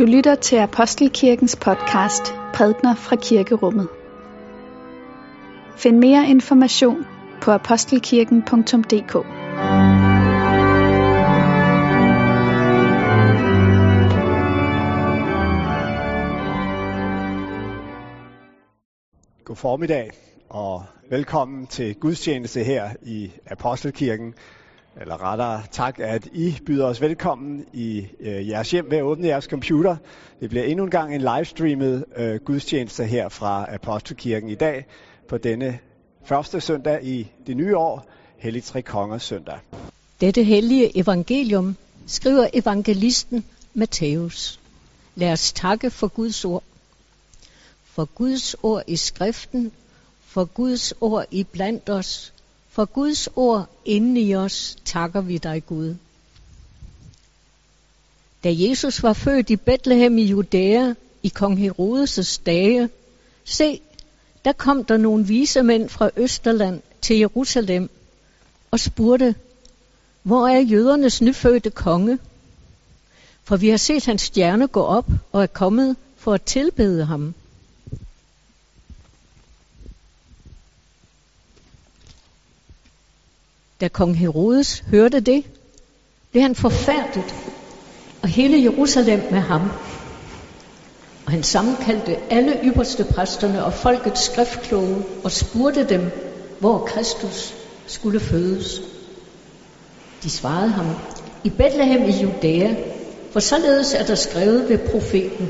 Du lytter til Apostelkirkens podcast Prædner fra Kirkerummet. Find mere information på apostelkirken.dk. God formiddag og velkommen til gudstjeneste her i Apostelkirken. Eller rettere tak, at I byder os velkommen i øh, jeres hjem ved at åbne jeres computer. Det bliver endnu en gang en livestreamet øh, gudstjeneste her fra Apostelkirken i dag på denne første søndag i det nye år, Hellig Tre Kongers søndag. Dette hellige evangelium skriver evangelisten Matthæus. Lad os takke for Guds ord. For Guds ord i skriften, for Guds ord i blandt os, for Guds ord inden i os takker vi dig, Gud. Da Jesus var født i Bethlehem i Judæa i kong Herodes' dage, se, der kom der nogle vise mænd fra Østerland til Jerusalem og spurgte, hvor er jødernes nyfødte konge? For vi har set hans stjerne gå op og er kommet for at tilbede ham. Da kong Herodes hørte det, blev han forfærdet, og hele Jerusalem med ham. Og han sammenkaldte alle ypperste præsterne og folkets skriftkloge og spurgte dem, hvor Kristus skulle fødes. De svarede ham, i Bethlehem i Judæa, for således er der skrevet ved profeten,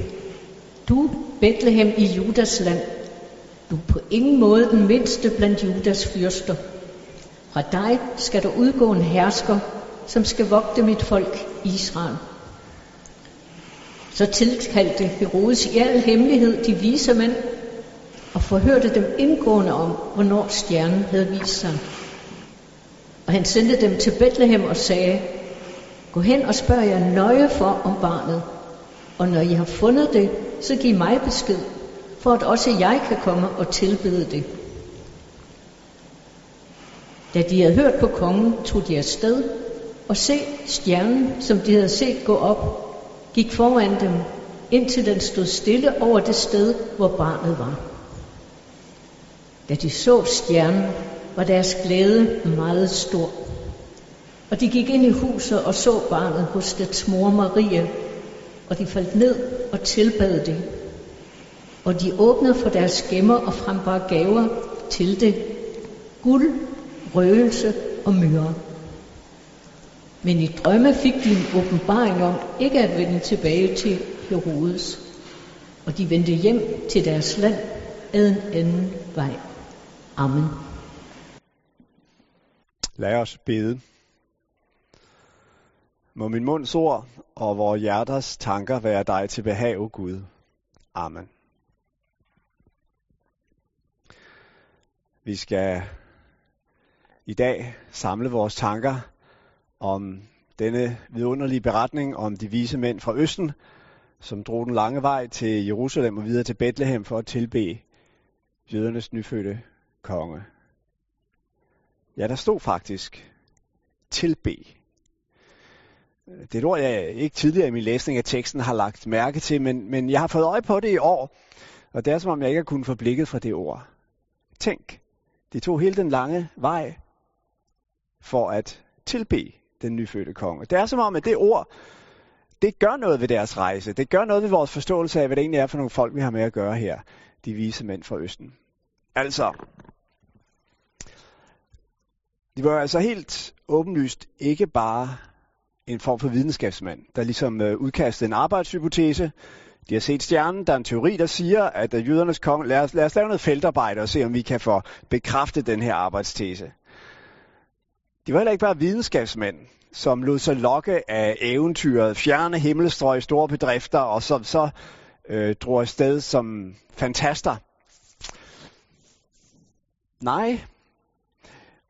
du, Bethlehem i Judas land, du er på ingen måde den mindste blandt Judas fyrster. Fra dig skal der udgå en hersker, som skal vogte mit folk Israel. Så tilkaldte Herodes i al hemmelighed de vise mænd og forhørte dem indgående om, hvornår stjernen havde vist sig. Og han sendte dem til Bethlehem og sagde, Gå hen og spørg jer nøje for om barnet, og når I har fundet det, så giv mig besked, for at også jeg kan komme og tilbede det. Da de havde hørt på kongen, tog de afsted, og se stjernen, som de havde set gå op, gik foran dem, indtil den stod stille over det sted, hvor barnet var. Da de så stjernen, var deres glæde meget stor. Og de gik ind i huset og så barnet hos dets mor Marie, og de faldt ned og tilbad det. Og de åbnede for deres gemmer og frembar gaver til det. Guld, røgelse og myre. Men i drømme fik de en åbenbaring om ikke at vende tilbage til Herodes, og de vendte hjem til deres land ad en anden vej. Amen. Lad os bede. Må min munds ord og vores hjerters tanker være dig til behag, o Gud. Amen. Vi skal i dag samle vores tanker om denne vidunderlige beretning om de vise mænd fra Østen, som drog den lange vej til Jerusalem og videre til Bethlehem for at tilbe jødernes nyfødte konge. Ja, der stod faktisk tilbe. Det er et ord, jeg ikke tidligere i min læsning af teksten har lagt mærke til, men, men jeg har fået øje på det i år, og det er som om jeg ikke har kunnet få blikket fra det ord. Tænk, de tog hele den lange vej for at tilbe den nyfødte konge. Det er som om, at det ord, det gør noget ved deres rejse. Det gør noget ved vores forståelse af, hvad det egentlig er for nogle folk, vi har med at gøre her. De vise mænd fra Østen. Altså, de var altså helt åbenlyst ikke bare en form for videnskabsmand, der ligesom øh, udkastede en arbejdshypotese. De har set stjernen, der er en teori, der siger, at øh, jødernes konge, lad os, lad os lave noget feltarbejde og se, om vi kan få bekræftet den her arbejdstese. De var heller ikke bare videnskabsmænd, som lod sig lokke af eventyret, fjerne himmelstrøg, store bedrifter, og som så øh, drog afsted som fantaster. Nej,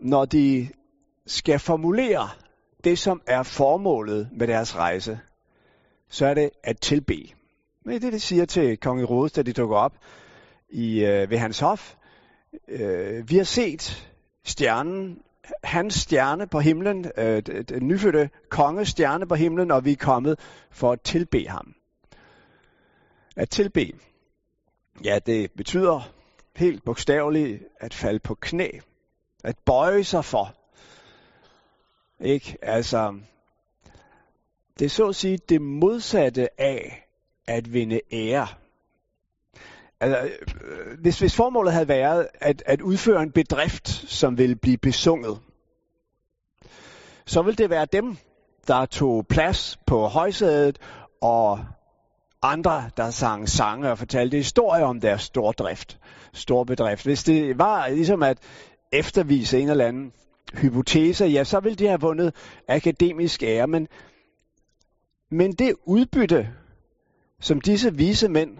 når de skal formulere det, som er formålet med deres rejse, så er det at tilbe. Men det er det, de siger til kong Herodes, da de dukker op i, øh, ved hans hof. Øh, vi har set stjernen hans stjerne på himlen, øh, den nyfødte konges stjerne på himlen, og vi er kommet for at tilbe ham. At tilbe, ja, det betyder helt bogstaveligt at falde på knæ. At bøje sig for. Ikke? Altså, det er så at sige det modsatte af at vinde ære. Altså, øh, hvis, hvis formålet havde været at, at udføre en bedrift, som ville blive besunget, så ville det være dem, der tog plads på højsædet, og andre, der sang sange og fortalte historier om deres stordrift, stor bedrift. Hvis det var ligesom at eftervise en eller anden hypotese, ja, så ville de have vundet akademisk ære, men, men det udbytte, som disse vise mænd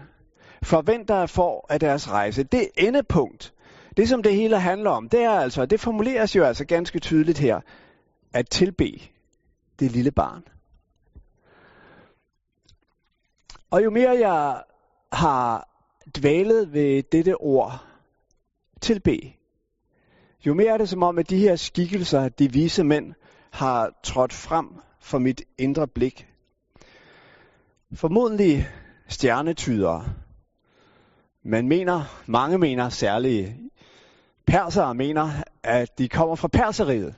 forventer at få af deres rejse, det endepunkt, det som det hele handler om, det er altså, det formuleres jo altså ganske tydeligt her, at tilbe det lille barn. Og jo mere jeg har dvælet ved dette ord, tilbe, jo mere er det som om, at de her skikkelser, de vise mænd, har trådt frem for mit indre blik. Formodentlig stjernetydere. Man mener, mange mener særlige persere mener, at de kommer fra perseriet.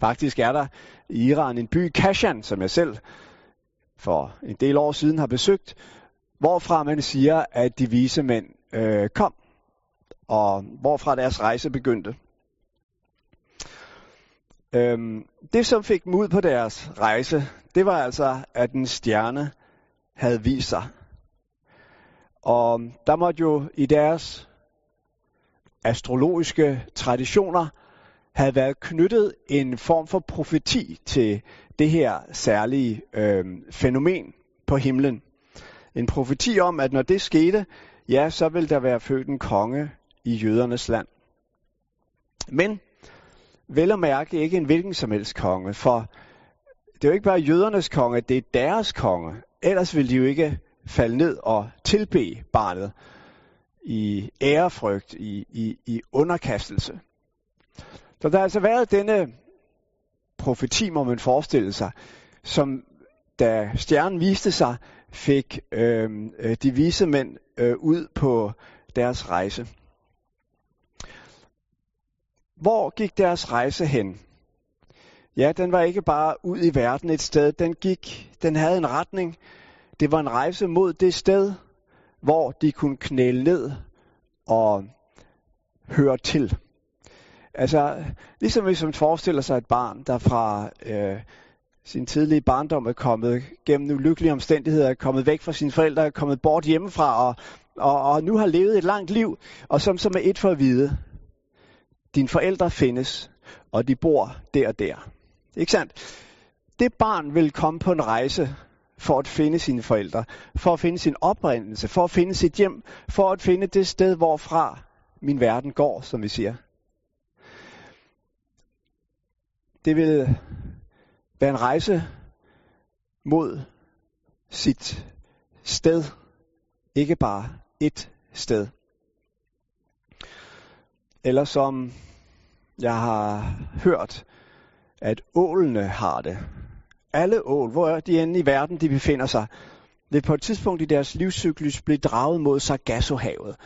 Faktisk er der i Iran en by, Kashan, som jeg selv for en del år siden har besøgt, hvorfra man siger, at de vise mænd øh, kom, og hvorfra deres rejse begyndte. Øhm, det, som fik dem ud på deres rejse, det var altså, at en stjerne havde vist sig. Og der måtte jo i deres astrologiske traditioner have været knyttet en form for profeti til det her særlige øh, fænomen på himlen. En profeti om, at når det skete, ja, så vil der være født en konge i jødernes land. Men vel at mærke ikke en hvilken som helst konge, for det er jo ikke bare jødernes konge, det er deres konge. Ellers ville de jo ikke falde ned og tilbe barnet i ærefrygt, i, i, i underkastelse. Så der har altså været denne profeti, må man forestille sig, som da stjernen viste sig, fik øhm, øh, de vise mænd øh, ud på deres rejse. Hvor gik deres rejse hen? Ja, den var ikke bare ud i verden et sted. Den gik, den havde en retning. Det var en rejse mod det sted, hvor de kunne knæle ned og høre til. Altså, ligesom hvis man forestiller sig et barn, der fra øh, sin tidlige barndom er kommet gennem ulykkelige omstændigheder, er kommet væk fra sine forældre, er kommet bort hjemmefra, og, og, og nu har levet et langt liv, og som som er et for at vide, dine forældre findes, og de bor der og der. Ikke sandt? Det barn vil komme på en rejse for at finde sine forældre, for at finde sin oprindelse, for at finde sit hjem, for at finde det sted, hvorfra min verden går, som vi siger. Det vil være en rejse mod sit sted. Ikke bare et sted. Eller som jeg har hørt, at ålene har det. Alle ål, hvor er de end i verden, de befinder sig, vil på et tidspunkt i deres livscyklus blive draget mod Sargassohavet.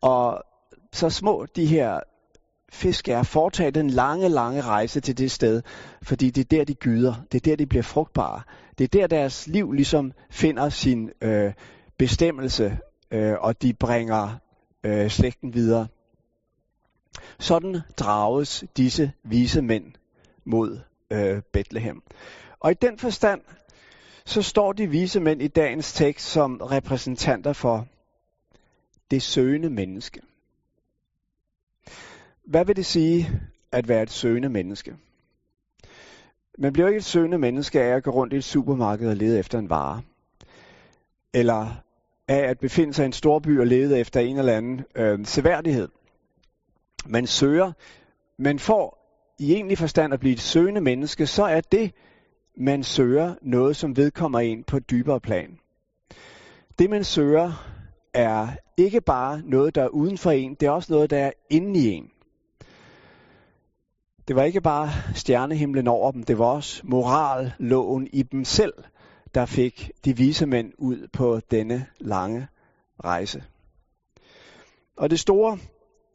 Og så små de her fisk er foretage den lange, lange rejse til det sted, fordi det er der, de gyder. Det er der, de bliver frugtbare. Det er der, deres liv ligesom finder sin øh, bestemmelse, øh, og de bringer øh, slægten videre. Sådan drages disse vise mænd mod øh, Bethlehem. Og i den forstand, så står de vise mænd i dagens tekst som repræsentanter for det søgende menneske. Hvad vil det sige at være et søgende menneske? Man bliver ikke et søgende menneske af at gå rundt i et supermarked og lede efter en vare. Eller af at befinde sig i en storby og lede efter en eller anden øh, seværdighed. Man søger, men får i egentlig forstand at blive et søgende menneske, så er det, man søger, noget som vedkommer en på et dybere plan. Det man søger er ikke bare noget, der er uden for en, det er også noget, der er inde i en. Det var ikke bare stjernehimlen over dem, det var også moralloven i dem selv, der fik de vise mænd ud på denne lange rejse. Og det store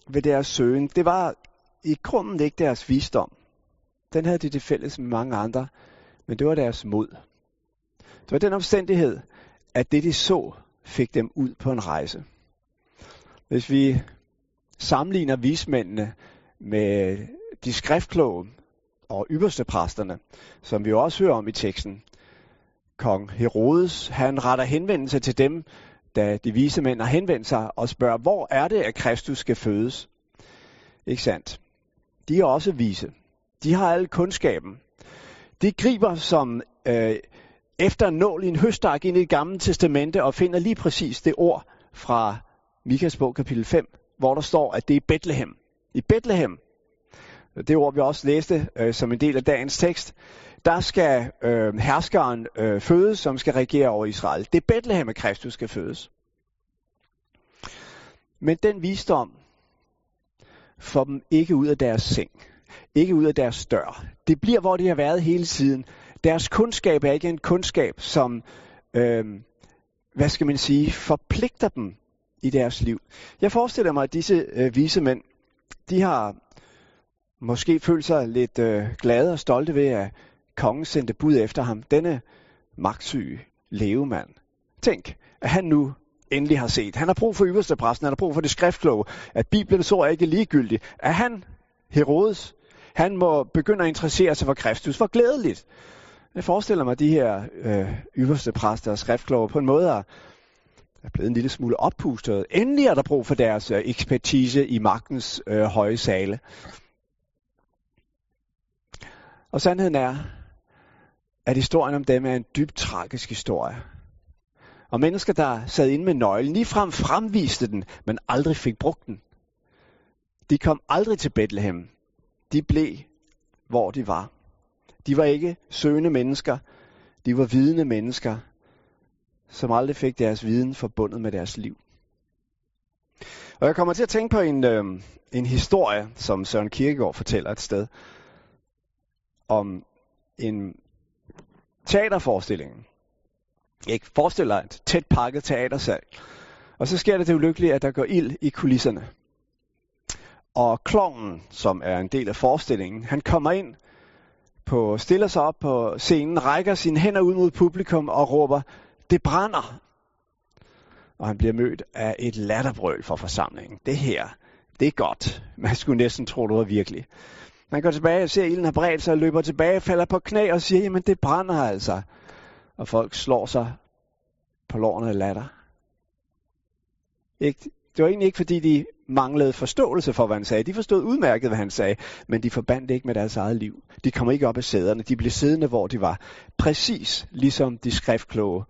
ved deres søgen, det var i grunden ikke deres visdom. Den havde de til fælles med mange andre, men det var deres mod. Det var den omstændighed, at det de så, fik dem ud på en rejse. Hvis vi sammenligner vismændene med de skriftkloge og ypperste præsterne, som vi også hører om i teksten, kong Herodes, han retter henvendelse til dem, da de vise mænd har henvendt sig og spørger, hvor er det, at Kristus skal fødes? Ikke sandt? De er også vise. De har al kundskaben. De griber som øh, efter en nål i en høstak ind i det gamle testamente og finder lige præcis det ord fra Mikas bog kapitel 5, hvor der står, at det er Bethlehem. I Bethlehem, det ord vi også læste øh, som en del af dagens tekst, der skal øh, herskeren øh, fødes, som skal regere over Israel. Det er Bethlehem, at Kristus skal fødes. Men den visdom får dem ikke ud af deres seng. Ikke ud af deres dør. Det bliver, hvor de har været hele tiden. Deres kundskab er ikke en kundskab, som, øh, hvad skal man sige, forpligter dem i deres liv. Jeg forestiller mig, at disse øh, vise mænd, de har måske følt sig lidt øh, glade og stolte ved, at kongen sendte bud efter ham. Denne magtsyge levemand. Tænk, at han nu endelig har set. Han har brug for yderste præsten, han har brug for det skriftkloge, at Bibelens ord er ikke ligegyldigt. At han, Herodes, han må begynde at interessere sig for Kristus. Hvor glædeligt. Jeg forestiller mig, at de her øh, yderste præster og skriftkloge på en måde er, er blevet en lille smule oppustet. Endelig er der brug for deres øh, ekspertise i magtens øh, høje sale. Og sandheden er, at historien om dem er en dybt tragisk historie. Og mennesker, der sad inde med nøglen, ligefrem fremviste den, men aldrig fik brugt den. De kom aldrig til Bethlehem. De blev, hvor de var. De var ikke søgende mennesker. De var vidende mennesker, som aldrig fik deres viden forbundet med deres liv. Og jeg kommer til at tænke på en, øh, en historie, som Søren Kierkegaard fortæller et sted, om en teaterforestilling. Ikke forestiller et tæt pakket teatersal. Og så sker det det ulykkelige, at der går ild i kulisserne. Og klovnen, som er en del af forestillingen, han kommer ind, på, stiller sig op på scenen, rækker sine hænder ud mod publikum og råber, det brænder. Og han bliver mødt af et latterbrøl fra forsamlingen. Det her, det er godt. Man skulle næsten tro, det var virkelig. Man går tilbage og ser, at ilden har bredt sig, løber tilbage, falder på knæ og siger, jamen det brænder altså. Og folk slår sig på lårene af latter. Ikke? Det var egentlig ikke, fordi de manglede forståelse for, hvad han sagde. De forstod udmærket, hvad han sagde, men de forbandt ikke med deres eget liv. De kom ikke op af sæderne. De blev siddende, hvor de var. Præcis ligesom de skriftkloge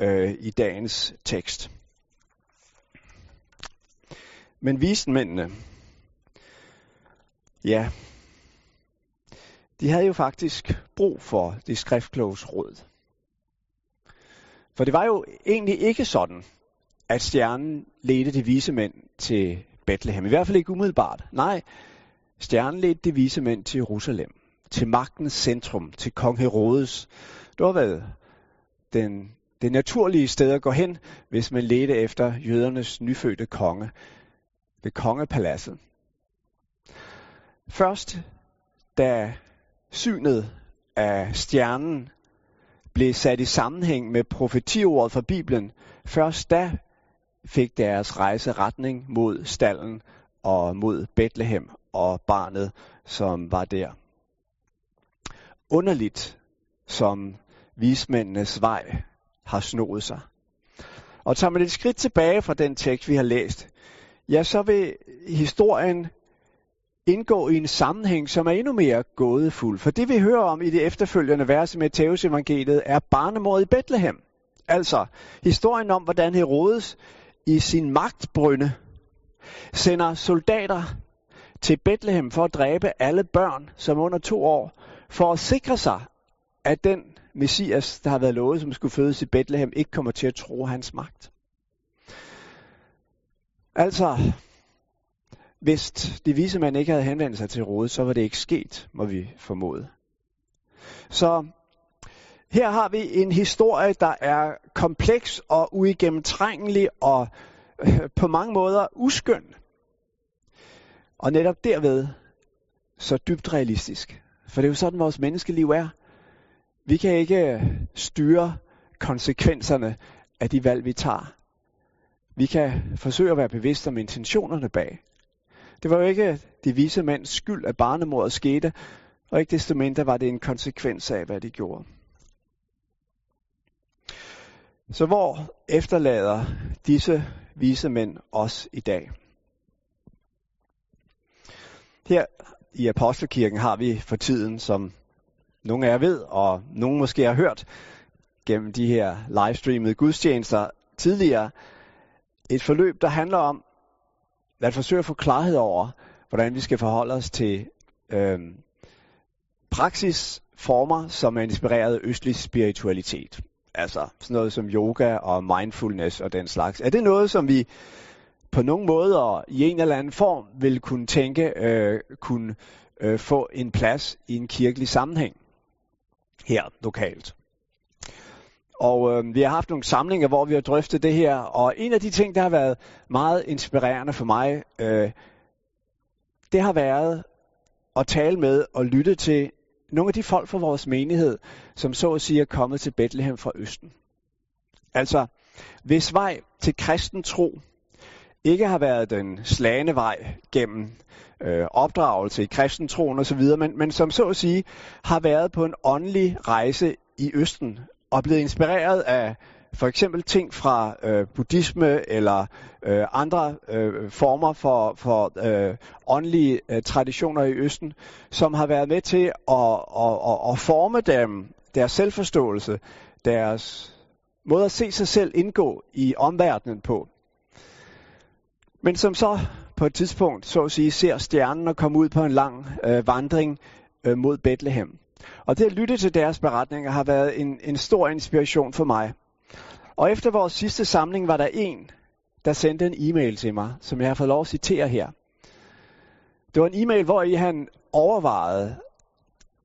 øh, i dagens tekst. Men vismændene, ja, de havde jo faktisk brug for de skriftkloges råd. For det var jo egentlig ikke sådan, at stjernen ledte de vise mænd til Bethlehem. I hvert fald ikke umiddelbart. Nej, stjernen ledte de vise mænd til Jerusalem. Til magtens centrum. Til kong Herodes. Det var vel den, det naturlige sted at gå hen, hvis man ledte efter jødernes nyfødte konge. Ved kongepaladset. Først da synet af stjernen blev sat i sammenhæng med profetiordet fra Bibelen, først da fik deres rejse retning mod stallen og mod Bethlehem og barnet, som var der. Underligt, som vismændenes vej har snoet sig. Og tager man et skridt tilbage fra den tekst, vi har læst, ja, så vil historien indgå i en sammenhæng, som er endnu mere gådefuld. For det vi hører om i det efterfølgende vers i Matteus evangeliet er barnemordet i Bethlehem. Altså historien om, hvordan Herodes i sin magtbrynde sender soldater til Bethlehem for at dræbe alle børn, som er under to år, for at sikre sig, at den Messias, der har været lovet, som skulle fødes i Bethlehem, ikke kommer til at tro hans magt. Altså, hvis de vise mænd ikke havde henvendt sig til rådet, så var det ikke sket, må vi formode. Så Her har vi en historie, der er kompleks og uigennemtrængelig og øh, på mange måder uskøn. Og netop derved så dybt realistisk. For det er jo sådan, vores menneskeliv er. Vi kan ikke øh, styre konsekvenserne af de valg, vi tager. Vi kan forsøge at være bevidste om intentionerne bag. Det var jo ikke de vise mænds skyld, at barnemordet skete, og ikke desto mindre var det en konsekvens af, hvad de gjorde. Så hvor efterlader disse vise mænd os i dag? Her i Apostelkirken har vi for tiden, som nogle af jer ved, og nogle måske har hørt gennem de her livestreamede gudstjenester tidligere, et forløb, der handler om at forsøge at få klarhed over, hvordan vi skal forholde os til øh, praksisformer, som er inspireret af østlig spiritualitet. Altså sådan noget som yoga og mindfulness og den slags. Er det noget, som vi på nogen måde og i en eller anden form vil kunne tænke øh, kunne øh, få en plads i en kirkelig sammenhæng her lokalt? Og øh, vi har haft nogle samlinger, hvor vi har drøftet det her, og en af de ting, der har været meget inspirerende for mig, øh, det har været at tale med og lytte til nogle af de folk fra vores menighed, som så at sige er kommet til Bethlehem fra Østen. Altså, hvis vej til kristen tro ikke har været den slagende vej gennem øh, opdragelse i kristentroen osv., men, men som så at sige har været på en åndelig rejse i Østen og blevet inspireret af for eksempel ting fra øh, buddhisme eller øh, andre øh, former for, for øh, åndelige øh, traditioner i Østen, som har været med til at, at, at, at forme dem, deres selvforståelse, deres måde at se sig selv indgå i omverdenen på. Men som så på et tidspunkt, så at sige, ser stjernen og komme ud på en lang øh, vandring øh, mod Bethlehem. Og det at lytte til deres beretninger har været en, en stor inspiration for mig. Og efter vores sidste samling var der en, der sendte en e-mail til mig, som jeg har fået lov at citere her. Det var en e-mail, hvor I han overvejede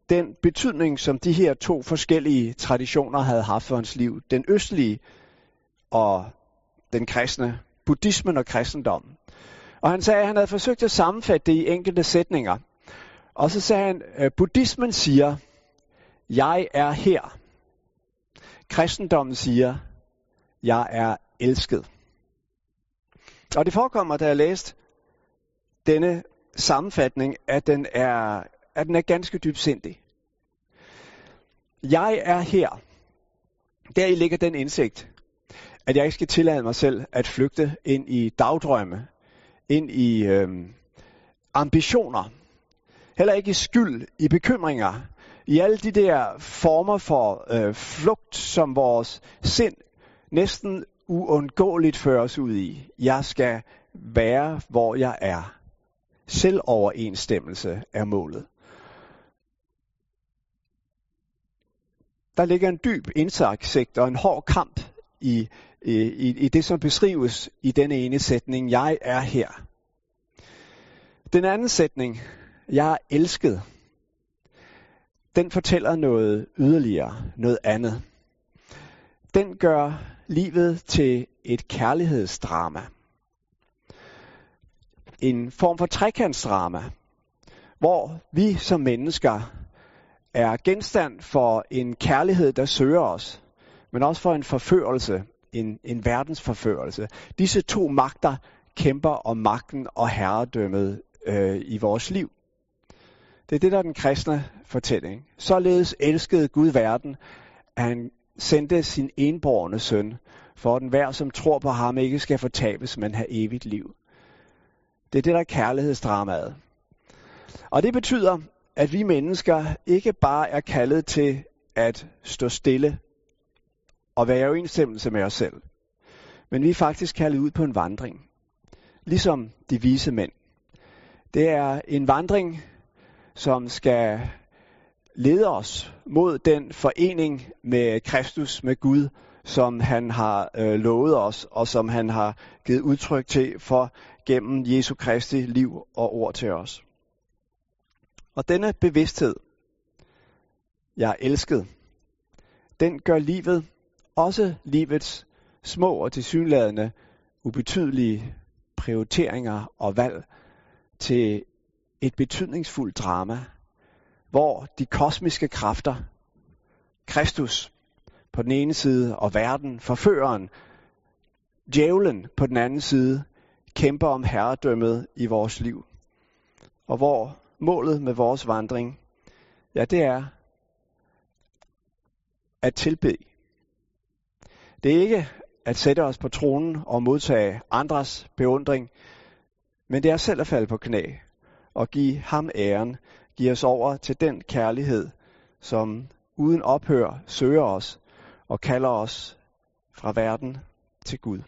den betydning, som de her to forskellige traditioner havde haft for hans liv. Den østlige og den kristne, buddhismen og kristendommen. Og han sagde, at han havde forsøgt at sammenfatte det i enkelte sætninger. Og så sagde han, øh, buddhismen siger, jeg er her. Kristendommen siger, jeg er elsket. Og det forekommer, da jeg læste denne sammenfatning, at den er, at den er ganske dybsindig. Jeg er her. Der i ligger den indsigt, at jeg ikke skal tillade mig selv at flygte ind i dagdrømme, ind i øh, ambitioner, heller ikke i skyld, i bekymringer, i alle de der former for øh, flugt, som vores sind næsten uundgåeligt føres ud i. Jeg skal være, hvor jeg er. Selvoverensstemmelse er målet. Der ligger en dyb indsigt og en hård kamp i, i, i det, som beskrives i denne ene sætning. Jeg er her. Den anden sætning, jeg er elsket, den fortæller noget yderligere, noget andet. Den gør livet til et kærlighedsdrama. En form for trekantsdrama, hvor vi som mennesker er genstand for en kærlighed, der søger os, men også for en forførelse, en, en verdensforførelse. Disse to magter kæmper om magten og herredømmet øh, i vores liv. Det er det, der er den kristne fortælling. Således elskede Gud verden, at han sendte sin enborgne søn, for at den hver, som tror på ham, ikke skal fortabes, men have evigt liv. Det er det, der er kærlighedsdramaet. Og det betyder, at vi mennesker ikke bare er kaldet til at stå stille og være i overensstemmelse med os selv, men vi er faktisk kaldet ud på en vandring. Ligesom de vise mænd. Det er en vandring, som skal lede os mod den forening med Kristus, med Gud, som han har øh, lovet os, og som han har givet udtryk til for gennem Jesu Kristi liv og ord til os. Og denne bevidsthed, jeg er elsket, den gør livet, også livets små og tilsyneladende ubetydelige prioriteringer og valg, til et betydningsfuldt drama, hvor de kosmiske kræfter, Kristus på den ene side og verden, forføreren, djævlen på den anden side, kæmper om herredømmet i vores liv. Og hvor målet med vores vandring, ja det er at tilbe. Det er ikke at sætte os på tronen og modtage andres beundring, men det er selv at falde på knæ og give ham æren, give os over til den kærlighed, som uden ophør søger os og kalder os fra verden til Gud.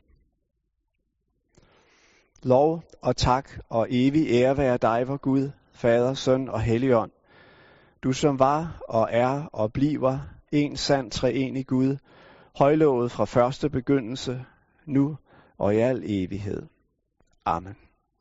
Lov og tak og evig ære være dig, vor Gud, Fader, Søn og Helligånd. Du som var og er og bliver en sand treenig Gud, højlovet fra første begyndelse, nu og i al evighed. Amen.